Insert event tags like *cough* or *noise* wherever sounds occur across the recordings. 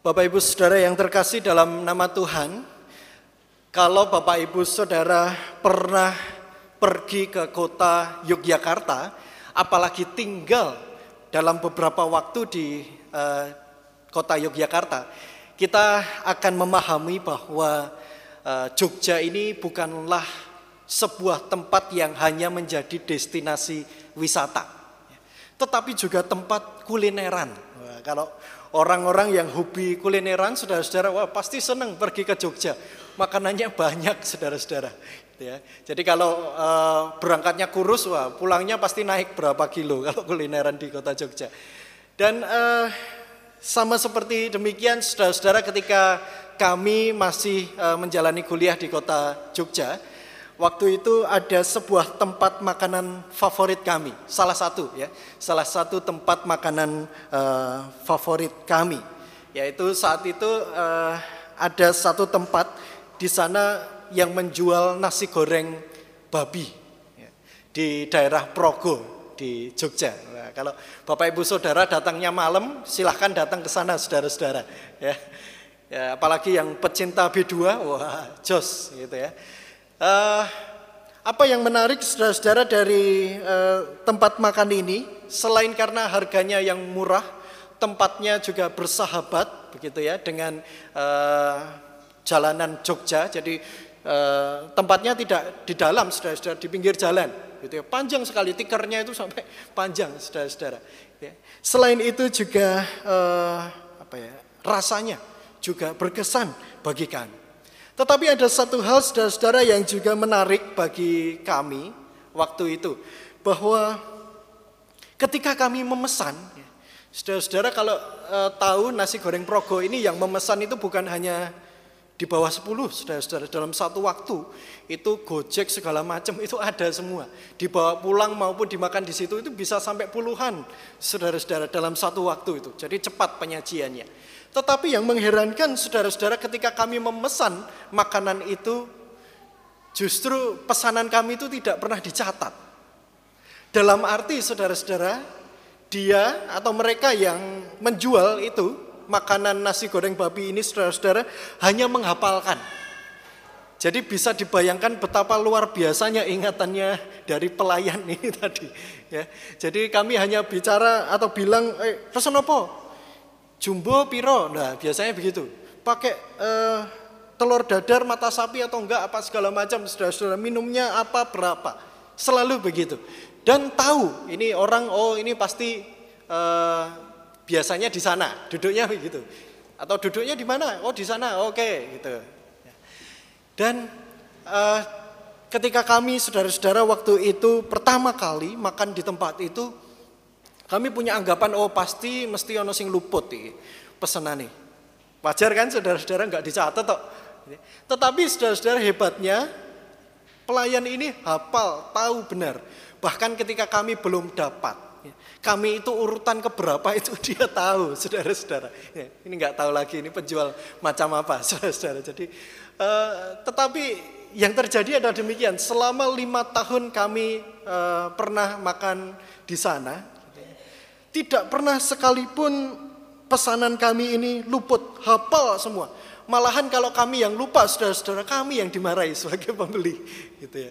Bapak Ibu Saudara yang terkasih dalam nama Tuhan, kalau Bapak Ibu Saudara pernah pergi ke kota Yogyakarta, apalagi tinggal dalam beberapa waktu di uh, kota Yogyakarta, kita akan memahami bahwa uh, Jogja ini bukanlah sebuah tempat yang hanya menjadi destinasi wisata, tetapi juga tempat kulineran. Kalau orang-orang yang hobi kulineran, saudara-saudara, wah pasti senang pergi ke Jogja. Makanannya banyak, saudara-saudara. Ya. Jadi kalau uh, berangkatnya kurus, wah pulangnya pasti naik berapa kilo *laughs* kalau kulineran di kota Jogja. Dan uh, sama seperti demikian, saudara-saudara, ketika kami masih uh, menjalani kuliah di kota Jogja, waktu itu ada sebuah tempat makanan favorit kami, salah satu ya, salah satu tempat makanan uh, favorit kami, yaitu saat itu uh, ada satu tempat di sana yang menjual nasi goreng babi ya, di daerah Progo di Jogja. Nah, kalau Bapak Ibu Saudara datangnya malam, silahkan datang ke sana saudara-saudara. Ya. ya, apalagi yang pecinta B2, wah jos gitu ya. Uh, apa yang menarik saudara-saudara dari uh, tempat makan ini, selain karena harganya yang murah, tempatnya juga bersahabat begitu ya dengan uh, jalanan Jogja. Jadi Eh, tempatnya tidak di dalam, saudara-saudara, di pinggir jalan. Gitu ya. Panjang sekali, tikernya itu sampai panjang, saudara-saudara. Ya. Selain itu juga uh, apa ya, rasanya juga berkesan bagi kami. Tetapi ada satu hal, saudara-saudara, yang juga menarik bagi kami waktu itu. Bahwa ketika kami memesan, saudara-saudara kalau uh, tahu nasi goreng progo ini yang memesan itu bukan hanya di bawah 10 saudara-saudara dalam satu waktu itu gojek segala macam itu ada semua dibawa pulang maupun dimakan di situ itu bisa sampai puluhan saudara-saudara dalam satu waktu itu jadi cepat penyajiannya tetapi yang mengherankan saudara-saudara ketika kami memesan makanan itu justru pesanan kami itu tidak pernah dicatat dalam arti saudara-saudara dia atau mereka yang menjual itu makanan nasi goreng babi ini saudara-saudara hanya menghafalkan. Jadi bisa dibayangkan betapa luar biasanya ingatannya dari pelayan ini *laughs* tadi. Ya, jadi kami hanya bicara atau bilang, eh, pesan apa? Jumbo piro? Nah biasanya begitu. Pakai eh, telur dadar, mata sapi atau enggak apa segala macam, saudara-saudara minumnya apa berapa? Selalu begitu. Dan tahu ini orang, oh ini pasti eh, biasanya di sana, duduknya begitu. Atau duduknya di mana? Oh di sana, oke okay, gitu. Dan uh, ketika kami saudara-saudara waktu itu pertama kali makan di tempat itu, kami punya anggapan oh pasti mesti ono sing luput iki pesenane. Wajar kan saudara-saudara nggak dicatat toh. Tetapi saudara-saudara hebatnya pelayan ini hafal, tahu benar. Bahkan ketika kami belum dapat kami itu urutan keberapa *laughs* itu dia tahu, saudara-saudara. Ya, ini nggak tahu lagi ini penjual macam apa, *laughs* saudara-saudara. Jadi, uh, tetapi yang terjadi adalah demikian. Selama lima tahun kami uh, pernah makan di sana, tidak pernah sekalipun pesanan kami ini luput, hafal semua. Malahan kalau kami yang lupa, saudara-saudara, kami yang dimarahi sebagai pembeli, gitu ya.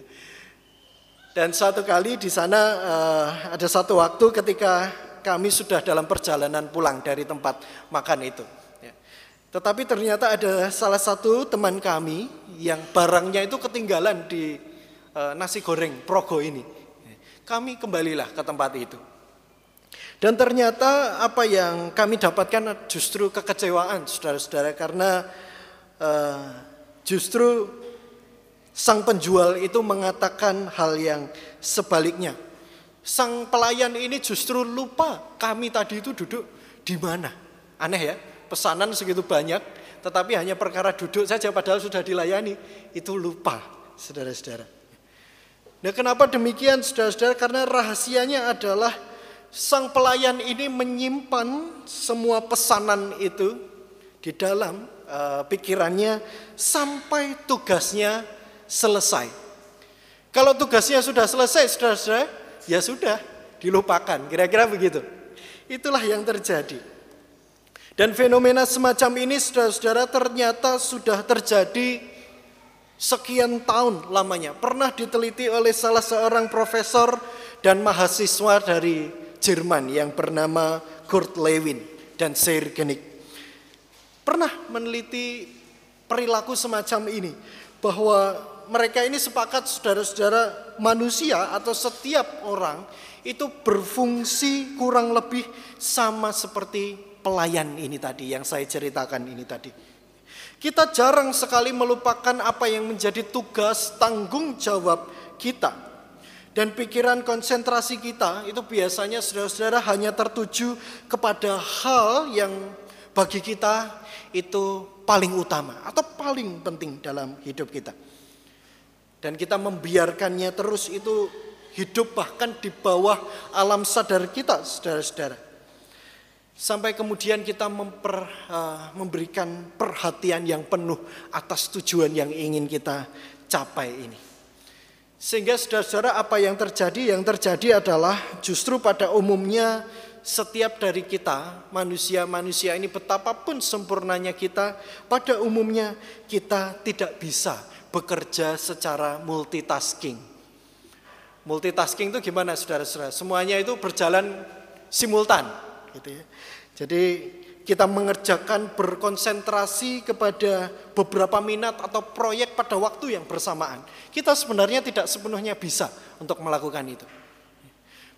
Dan satu kali di sana uh, ada satu waktu ketika kami sudah dalam perjalanan pulang dari tempat makan itu. Ya. Tetapi ternyata ada salah satu teman kami yang barangnya itu ketinggalan di uh, nasi goreng Progo ini. Kami kembalilah ke tempat itu. Dan ternyata apa yang kami dapatkan justru kekecewaan saudara-saudara karena uh, justru Sang penjual itu mengatakan hal yang sebaliknya. Sang pelayan ini justru lupa kami tadi itu duduk di mana. Aneh ya, pesanan segitu banyak, tetapi hanya perkara duduk saja padahal sudah dilayani. Itu lupa, saudara-saudara. Nah kenapa demikian saudara-saudara? Karena rahasianya adalah sang pelayan ini menyimpan semua pesanan itu di dalam uh, pikirannya sampai tugasnya selesai. Kalau tugasnya sudah selesai, saudara-saudara, ya sudah, dilupakan. Kira-kira begitu. Itulah yang terjadi. Dan fenomena semacam ini saudara-saudara ternyata sudah terjadi sekian tahun lamanya. Pernah diteliti oleh salah seorang profesor dan mahasiswa dari Jerman yang bernama Kurt Lewin dan Sir Genig. Pernah meneliti perilaku semacam ini bahwa mereka ini sepakat saudara-saudara manusia atau setiap orang itu berfungsi kurang lebih sama seperti pelayan ini tadi yang saya ceritakan ini tadi. Kita jarang sekali melupakan apa yang menjadi tugas tanggung jawab kita. Dan pikiran konsentrasi kita itu biasanya saudara-saudara hanya tertuju kepada hal yang bagi kita itu paling utama atau paling penting dalam hidup kita. Dan kita membiarkannya terus itu hidup bahkan di bawah alam sadar kita saudara-saudara. Sampai kemudian kita memper, uh, memberikan perhatian yang penuh atas tujuan yang ingin kita capai ini. Sehingga saudara-saudara apa yang terjadi? Yang terjadi adalah justru pada umumnya setiap dari kita, manusia-manusia ini betapapun sempurnanya kita, pada umumnya kita tidak bisa bekerja secara multitasking. Multitasking itu gimana saudara-saudara? Semuanya itu berjalan simultan gitu ya. Jadi kita mengerjakan berkonsentrasi kepada beberapa minat atau proyek pada waktu yang bersamaan. Kita sebenarnya tidak sepenuhnya bisa untuk melakukan itu.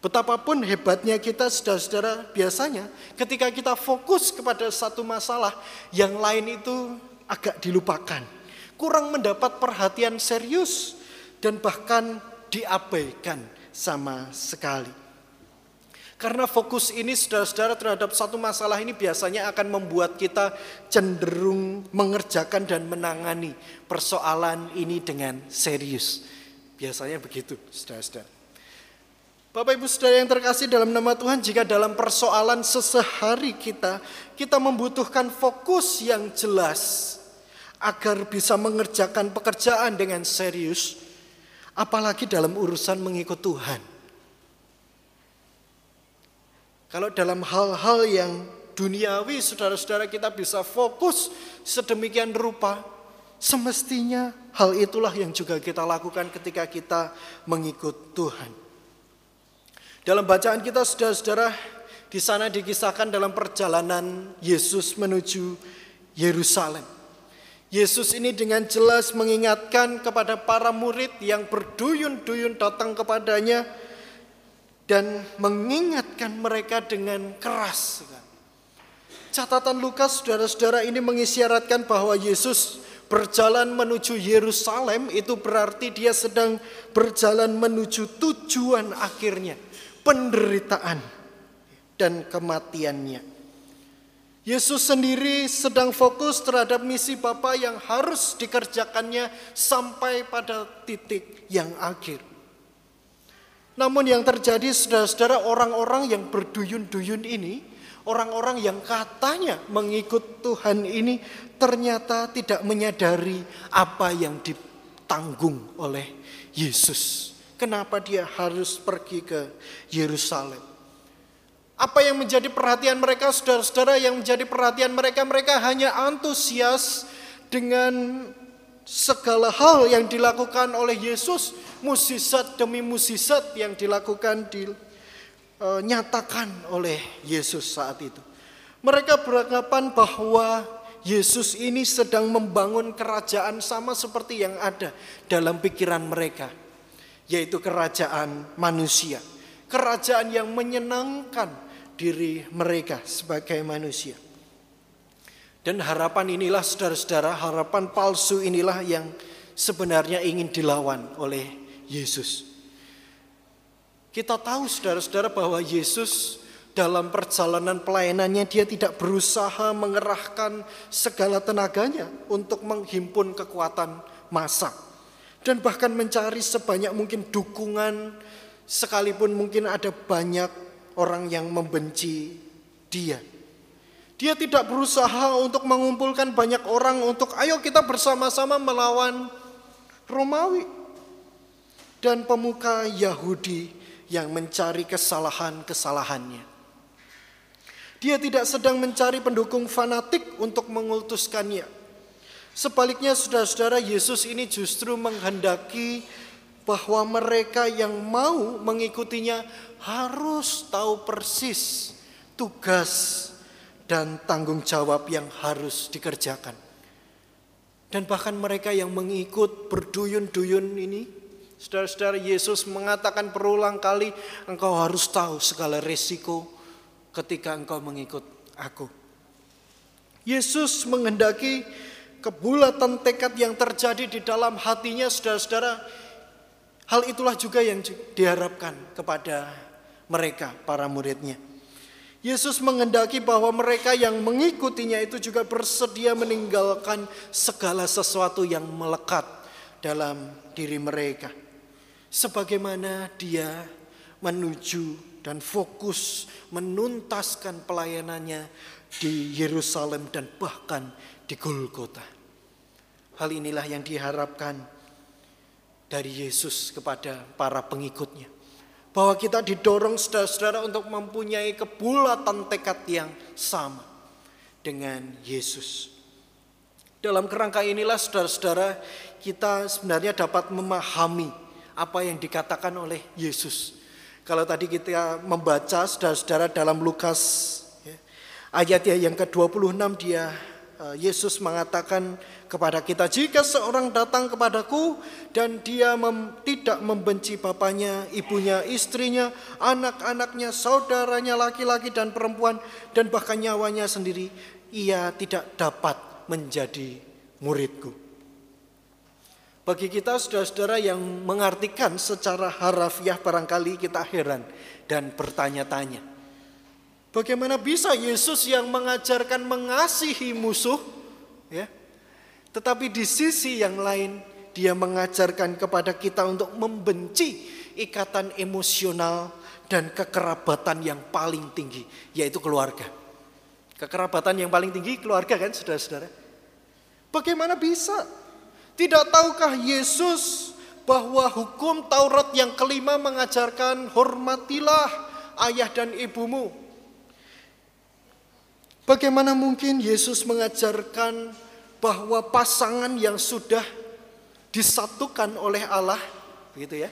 Betapapun hebatnya kita saudara-saudara biasanya ketika kita fokus kepada satu masalah yang lain itu agak dilupakan. Kurang mendapat perhatian serius dan bahkan diabaikan sama sekali. Karena fokus ini saudara-saudara terhadap satu masalah ini biasanya akan membuat kita cenderung mengerjakan dan menangani persoalan ini dengan serius. Biasanya begitu saudara-saudara. Bapak ibu saudara yang terkasih dalam nama Tuhan jika dalam persoalan sesehari kita, kita membutuhkan fokus yang jelas agar bisa mengerjakan pekerjaan dengan serius. Apalagi dalam urusan mengikut Tuhan. Kalau dalam hal-hal yang duniawi saudara-saudara kita bisa fokus sedemikian rupa, semestinya hal itulah yang juga kita lakukan ketika kita mengikut Tuhan. Dalam bacaan kita saudara-saudara di sana dikisahkan dalam perjalanan Yesus menuju Yerusalem. Yesus ini dengan jelas mengingatkan kepada para murid yang berduyun-duyun datang kepadanya, dan mengingatkan mereka dengan keras. Catatan Lukas, saudara-saudara ini mengisyaratkan bahwa Yesus berjalan menuju Yerusalem itu berarti dia sedang berjalan menuju tujuan akhirnya, penderitaan dan kematiannya. Yesus sendiri sedang fokus terhadap misi Bapa yang harus dikerjakannya sampai pada titik yang akhir. Namun yang terjadi saudara-saudara orang-orang yang berduyun-duyun ini, orang-orang yang katanya mengikut Tuhan ini ternyata tidak menyadari apa yang ditanggung oleh Yesus. Kenapa dia harus pergi ke Yerusalem? Apa yang menjadi perhatian mereka saudara-saudara yang menjadi perhatian mereka mereka hanya antusias dengan segala hal yang dilakukan oleh Yesus, musisat demi musisat yang dilakukan dinyatakan e, oleh Yesus saat itu. Mereka beranggapan bahwa Yesus ini sedang membangun kerajaan sama seperti yang ada dalam pikiran mereka, yaitu kerajaan manusia, kerajaan yang menyenangkan diri mereka sebagai manusia. Dan harapan inilah saudara-saudara, harapan palsu inilah yang sebenarnya ingin dilawan oleh Yesus. Kita tahu saudara-saudara bahwa Yesus dalam perjalanan pelayanannya dia tidak berusaha mengerahkan segala tenaganya untuk menghimpun kekuatan massa dan bahkan mencari sebanyak mungkin dukungan sekalipun mungkin ada banyak orang yang membenci dia. Dia tidak berusaha untuk mengumpulkan banyak orang untuk ayo kita bersama-sama melawan Romawi. Dan pemuka Yahudi yang mencari kesalahan-kesalahannya. Dia tidak sedang mencari pendukung fanatik untuk mengultuskannya. Sebaliknya saudara-saudara Yesus ini justru menghendaki bahwa mereka yang mau mengikutinya harus tahu persis tugas dan tanggung jawab yang harus dikerjakan. Dan bahkan mereka yang mengikut berduyun-duyun ini, saudara-saudara Yesus mengatakan berulang kali, engkau harus tahu segala resiko ketika engkau mengikut aku. Yesus menghendaki kebulatan tekad yang terjadi di dalam hatinya saudara-saudara. Hal itulah juga yang diharapkan kepada mereka, para muridnya. Yesus mengendaki bahwa mereka yang mengikutinya itu juga bersedia meninggalkan segala sesuatu yang melekat dalam diri mereka. Sebagaimana dia menuju dan fokus menuntaskan pelayanannya di Yerusalem dan bahkan di Golgota. Hal inilah yang diharapkan dari Yesus kepada para pengikutnya. Bahwa kita didorong saudara-saudara untuk mempunyai kebulatan tekad yang sama dengan Yesus. Dalam kerangka inilah saudara-saudara kita sebenarnya dapat memahami apa yang dikatakan oleh Yesus. Kalau tadi kita membaca saudara-saudara dalam Lukas ya, ayat yang ke-26 dia Yesus mengatakan kepada kita, jika seorang datang kepadaku dan dia mem, tidak membenci bapaknya, ibunya, istrinya, anak-anaknya, saudaranya laki-laki dan perempuan, dan bahkan nyawanya sendiri, ia tidak dapat menjadi muridku. Bagi kita saudara-saudara yang mengartikan secara harafiah barangkali kita heran dan bertanya-tanya. Bagaimana bisa Yesus yang mengajarkan mengasihi musuh, ya, tetapi di sisi yang lain dia mengajarkan kepada kita untuk membenci ikatan emosional dan kekerabatan yang paling tinggi, yaitu keluarga. Kekerabatan yang paling tinggi keluarga kan saudara-saudara. Bagaimana bisa? Tidak tahukah Yesus bahwa hukum Taurat yang kelima mengajarkan hormatilah ayah dan ibumu. Bagaimana mungkin Yesus mengajarkan bahwa pasangan yang sudah disatukan oleh Allah, begitu ya,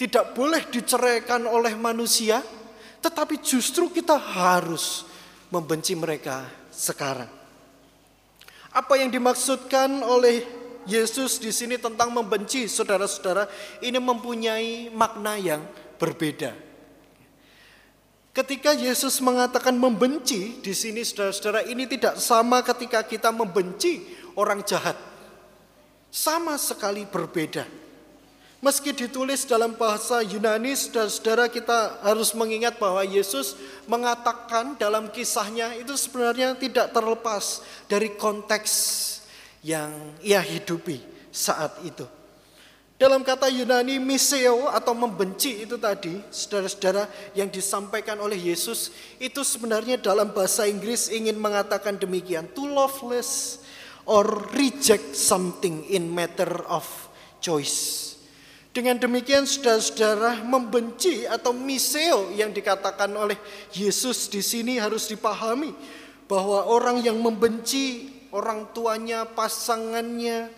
tidak boleh diceraikan oleh manusia, tetapi justru kita harus membenci mereka sekarang. Apa yang dimaksudkan oleh Yesus di sini tentang membenci saudara-saudara ini mempunyai makna yang berbeda. Ketika Yesus mengatakan membenci, di sini saudara-saudara ini tidak sama ketika kita membenci orang jahat. Sama sekali berbeda. Meski ditulis dalam bahasa Yunani, saudara-saudara kita harus mengingat bahwa Yesus mengatakan dalam kisahnya itu sebenarnya tidak terlepas dari konteks yang ia hidupi saat itu. Dalam kata Yunani miseo atau membenci itu tadi, saudara-saudara yang disampaikan oleh Yesus itu sebenarnya dalam bahasa Inggris ingin mengatakan demikian, to loveless or reject something in matter of choice. Dengan demikian saudara-saudara membenci atau miseo yang dikatakan oleh Yesus di sini harus dipahami bahwa orang yang membenci orang tuanya, pasangannya,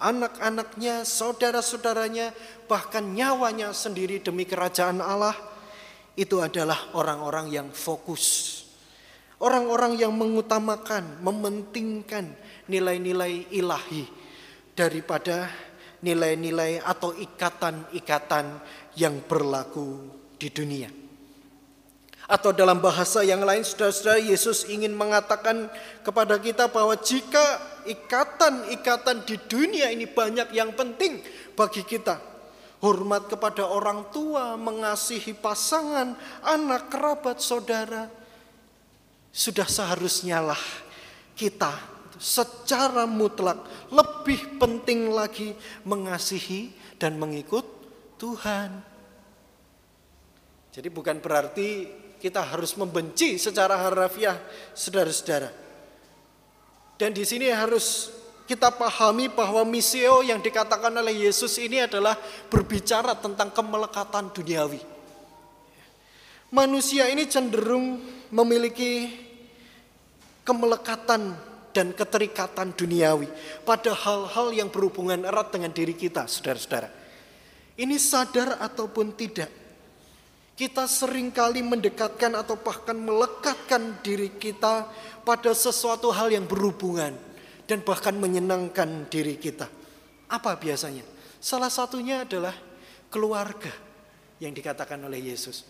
anak-anaknya, saudara-saudaranya, bahkan nyawanya sendiri demi kerajaan Allah, itu adalah orang-orang yang fokus. Orang-orang yang mengutamakan, mementingkan nilai-nilai ilahi daripada nilai-nilai atau ikatan-ikatan yang berlaku di dunia. Atau dalam bahasa yang lain, saudara-saudara, Yesus ingin mengatakan kepada kita bahwa jika ikatan-ikatan di dunia ini banyak yang penting bagi kita. Hormat kepada orang tua, mengasihi pasangan, anak, kerabat, saudara. Sudah seharusnya lah kita secara mutlak lebih penting lagi mengasihi dan mengikut Tuhan. Jadi bukan berarti kita harus membenci secara harafiah saudara-saudara. Dan di sini harus kita pahami bahwa misio yang dikatakan oleh Yesus ini adalah berbicara tentang kemelekatan duniawi. Manusia ini cenderung memiliki kemelekatan dan keterikatan duniawi pada hal-hal yang berhubungan erat dengan diri kita, saudara-saudara. Ini sadar ataupun tidak, kita sering kali mendekatkan atau bahkan melekatkan diri kita pada sesuatu hal yang berhubungan dan bahkan menyenangkan diri kita. Apa biasanya? Salah satunya adalah keluarga yang dikatakan oleh Yesus.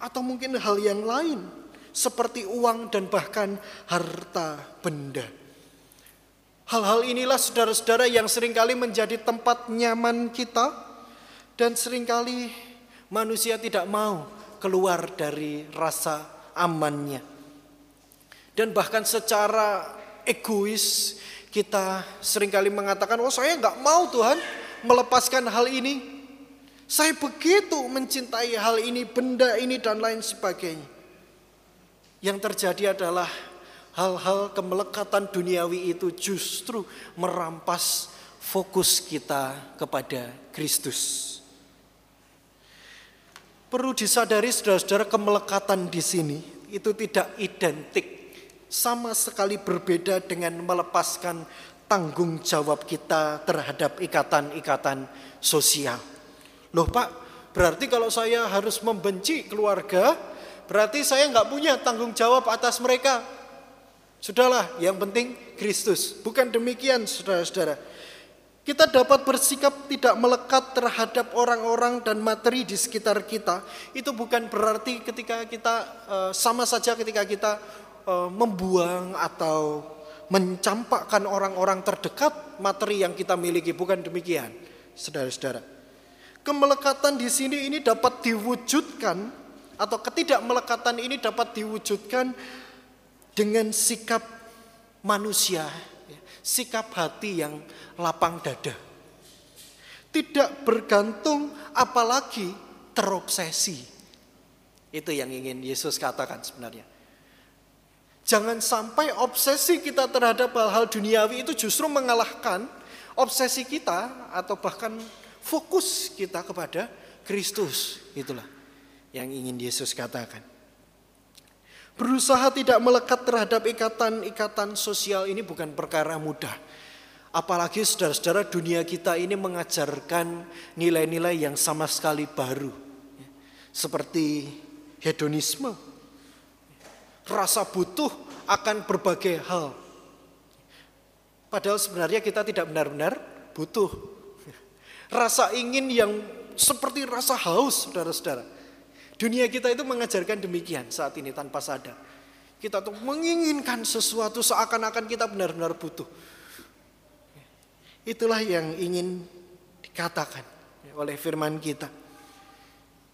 Atau mungkin hal yang lain seperti uang dan bahkan harta benda. Hal-hal inilah saudara-saudara yang sering kali menjadi tempat nyaman kita dan sering kali manusia tidak mau keluar dari rasa amannya. Dan bahkan secara egois kita sering kali mengatakan, oh saya nggak mau Tuhan melepaskan hal ini. Saya begitu mencintai hal ini, benda ini dan lain sebagainya. Yang terjadi adalah hal-hal kemelekatan duniawi itu justru merampas fokus kita kepada Kristus. Perlu disadari saudara-saudara kemelekatan di sini itu tidak identik sama sekali berbeda dengan melepaskan tanggung jawab kita terhadap ikatan-ikatan sosial. Loh Pak, berarti kalau saya harus membenci keluarga, berarti saya nggak punya tanggung jawab atas mereka. Sudahlah, yang penting Kristus. Bukan demikian saudara-saudara. Kita dapat bersikap tidak melekat terhadap orang-orang dan materi di sekitar kita. Itu bukan berarti ketika kita eh, sama saja ketika kita eh, membuang atau mencampakkan orang-orang terdekat materi yang kita miliki. Bukan demikian, saudara-saudara. Kemelekatan di sini ini dapat diwujudkan atau ketidakmelekatan ini dapat diwujudkan dengan sikap manusia sikap hati yang lapang dada. Tidak bergantung apalagi terobsesi. Itu yang ingin Yesus katakan sebenarnya. Jangan sampai obsesi kita terhadap hal-hal duniawi itu justru mengalahkan obsesi kita atau bahkan fokus kita kepada Kristus. Itulah yang ingin Yesus katakan. Berusaha tidak melekat terhadap ikatan-ikatan sosial ini bukan perkara mudah. Apalagi saudara-saudara dunia kita ini mengajarkan nilai-nilai yang sama sekali baru. Seperti hedonisme, rasa butuh akan berbagai hal. Padahal sebenarnya kita tidak benar-benar butuh. Rasa ingin yang seperti rasa haus saudara-saudara. Dunia kita itu mengajarkan demikian saat ini tanpa sadar. Kita tuh menginginkan sesuatu seakan-akan kita benar-benar butuh. Itulah yang ingin dikatakan oleh firman kita.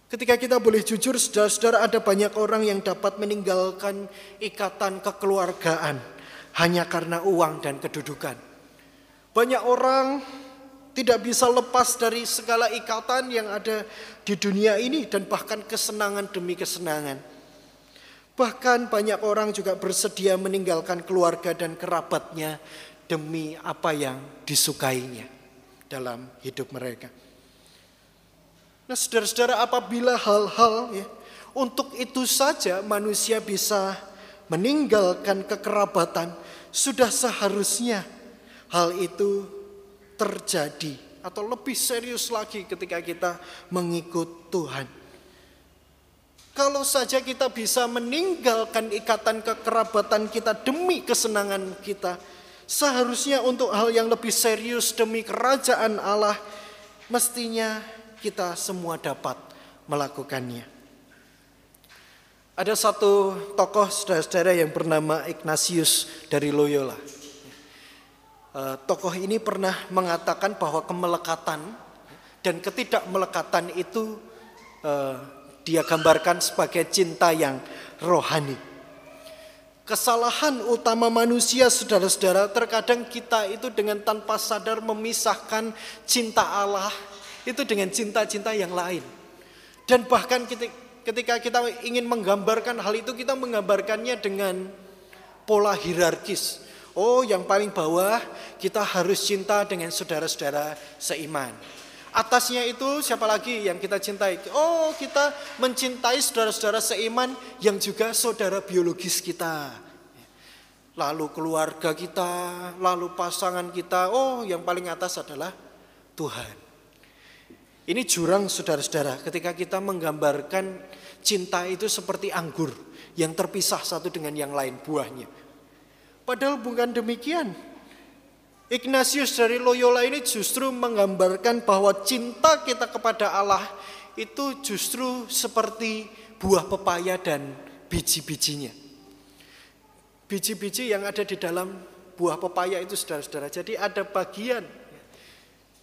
Ketika kita boleh jujur, saudara-saudara ada banyak orang yang dapat meninggalkan ikatan kekeluargaan hanya karena uang dan kedudukan. Banyak orang tidak bisa lepas dari segala ikatan yang ada di dunia ini dan bahkan kesenangan demi kesenangan. Bahkan banyak orang juga bersedia meninggalkan keluarga dan kerabatnya demi apa yang disukainya dalam hidup mereka. Nah saudara-saudara apabila hal-hal ya, untuk itu saja manusia bisa meninggalkan kekerabatan, sudah seharusnya hal itu terjadi atau lebih serius lagi ketika kita mengikut Tuhan. Kalau saja kita bisa meninggalkan ikatan kekerabatan kita demi kesenangan kita, seharusnya untuk hal yang lebih serius demi kerajaan Allah, mestinya kita semua dapat melakukannya. Ada satu tokoh saudara-saudara yang bernama Ignatius dari Loyola. Eh, tokoh ini pernah mengatakan bahwa kemelekatan dan ketidakmelekatan itu uh, dia gambarkan sebagai cinta yang rohani. Kesalahan utama manusia saudara-saudara terkadang kita itu dengan tanpa sadar memisahkan cinta Allah itu dengan cinta-cinta yang lain. Dan bahkan ketika kita ingin menggambarkan hal itu kita menggambarkannya dengan pola hierarkis Oh, yang paling bawah kita harus cinta dengan saudara-saudara seiman. Atasnya itu siapa lagi yang kita cintai? Oh, kita mencintai saudara-saudara seiman yang juga saudara biologis kita. Lalu keluarga kita, lalu pasangan kita. Oh, yang paling atas adalah Tuhan. Ini jurang saudara-saudara ketika kita menggambarkan cinta itu seperti anggur yang terpisah satu dengan yang lain buahnya. Padahal bukan demikian. Ignatius dari Loyola ini justru menggambarkan bahwa cinta kita kepada Allah itu justru seperti buah pepaya dan biji-bijinya. Biji-biji yang ada di dalam buah pepaya itu saudara-saudara. Jadi ada bagian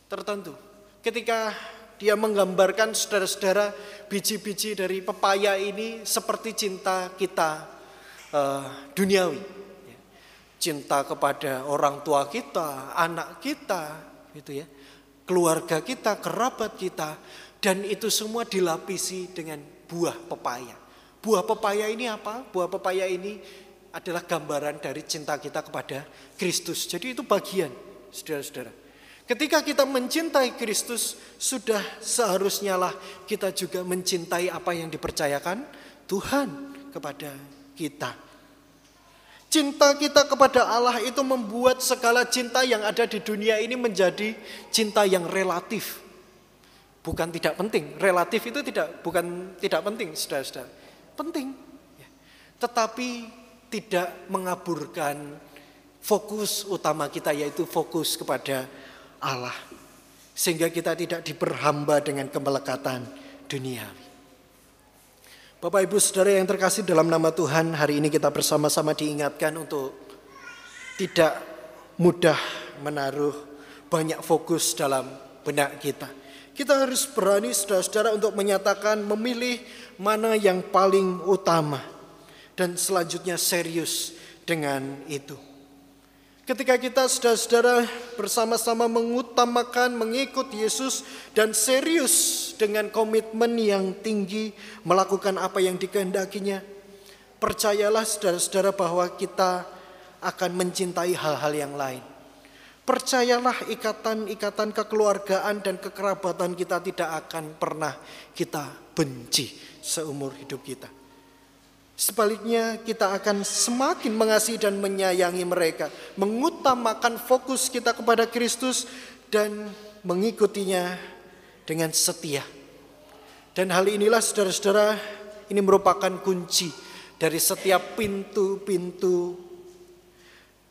tertentu. Ketika dia menggambarkan saudara-saudara biji-biji dari pepaya ini seperti cinta kita uh, duniawi cinta kepada orang tua kita, anak kita, gitu ya, keluarga kita, kerabat kita, dan itu semua dilapisi dengan buah pepaya. Buah pepaya ini apa? Buah pepaya ini adalah gambaran dari cinta kita kepada Kristus. Jadi itu bagian, saudara-saudara. Ketika kita mencintai Kristus, sudah seharusnya lah kita juga mencintai apa yang dipercayakan Tuhan kepada kita. Cinta kita kepada Allah itu membuat segala cinta yang ada di dunia ini menjadi cinta yang relatif. Bukan tidak penting. Relatif itu tidak bukan tidak penting, saudara-saudara. Penting. Ya. Tetapi tidak mengaburkan fokus utama kita yaitu fokus kepada Allah. Sehingga kita tidak diperhamba dengan kemelekatan duniawi. Bapak Ibu Saudara yang terkasih dalam nama Tuhan, hari ini kita bersama-sama diingatkan untuk tidak mudah menaruh banyak fokus dalam benak kita. Kita harus berani saudara-saudara untuk menyatakan memilih mana yang paling utama dan selanjutnya serius dengan itu. Ketika kita saudara-saudara bersama-sama mengutamakan mengikut Yesus dan serius dengan komitmen yang tinggi melakukan apa yang dikehendakinya, percayalah saudara-saudara bahwa kita akan mencintai hal-hal yang lain. Percayalah ikatan-ikatan kekeluargaan dan kekerabatan kita tidak akan pernah kita benci seumur hidup kita. Sebaliknya kita akan semakin mengasihi dan menyayangi mereka. Mengutamakan fokus kita kepada Kristus dan mengikutinya dengan setia. Dan hal inilah saudara-saudara ini merupakan kunci dari setiap pintu-pintu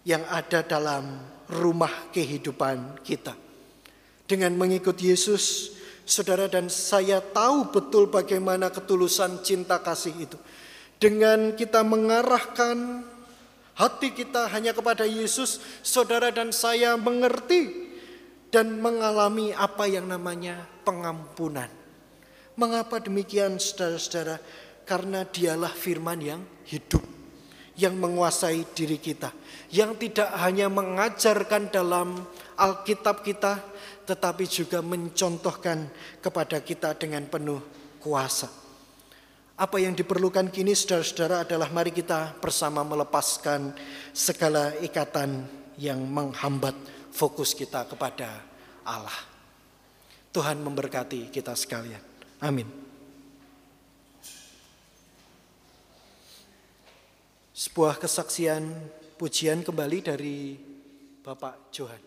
yang ada dalam rumah kehidupan kita. Dengan mengikut Yesus, saudara dan saya tahu betul bagaimana ketulusan cinta kasih itu dengan kita mengarahkan hati kita hanya kepada Yesus, saudara dan saya mengerti dan mengalami apa yang namanya pengampunan. Mengapa demikian saudara-saudara? Karena dialah firman yang hidup, yang menguasai diri kita, yang tidak hanya mengajarkan dalam Alkitab kita, tetapi juga mencontohkan kepada kita dengan penuh kuasa. Apa yang diperlukan kini saudara-saudara adalah mari kita bersama melepaskan segala ikatan yang menghambat fokus kita kepada Allah. Tuhan memberkati kita sekalian. Amin. Sebuah kesaksian pujian kembali dari Bapak Johan.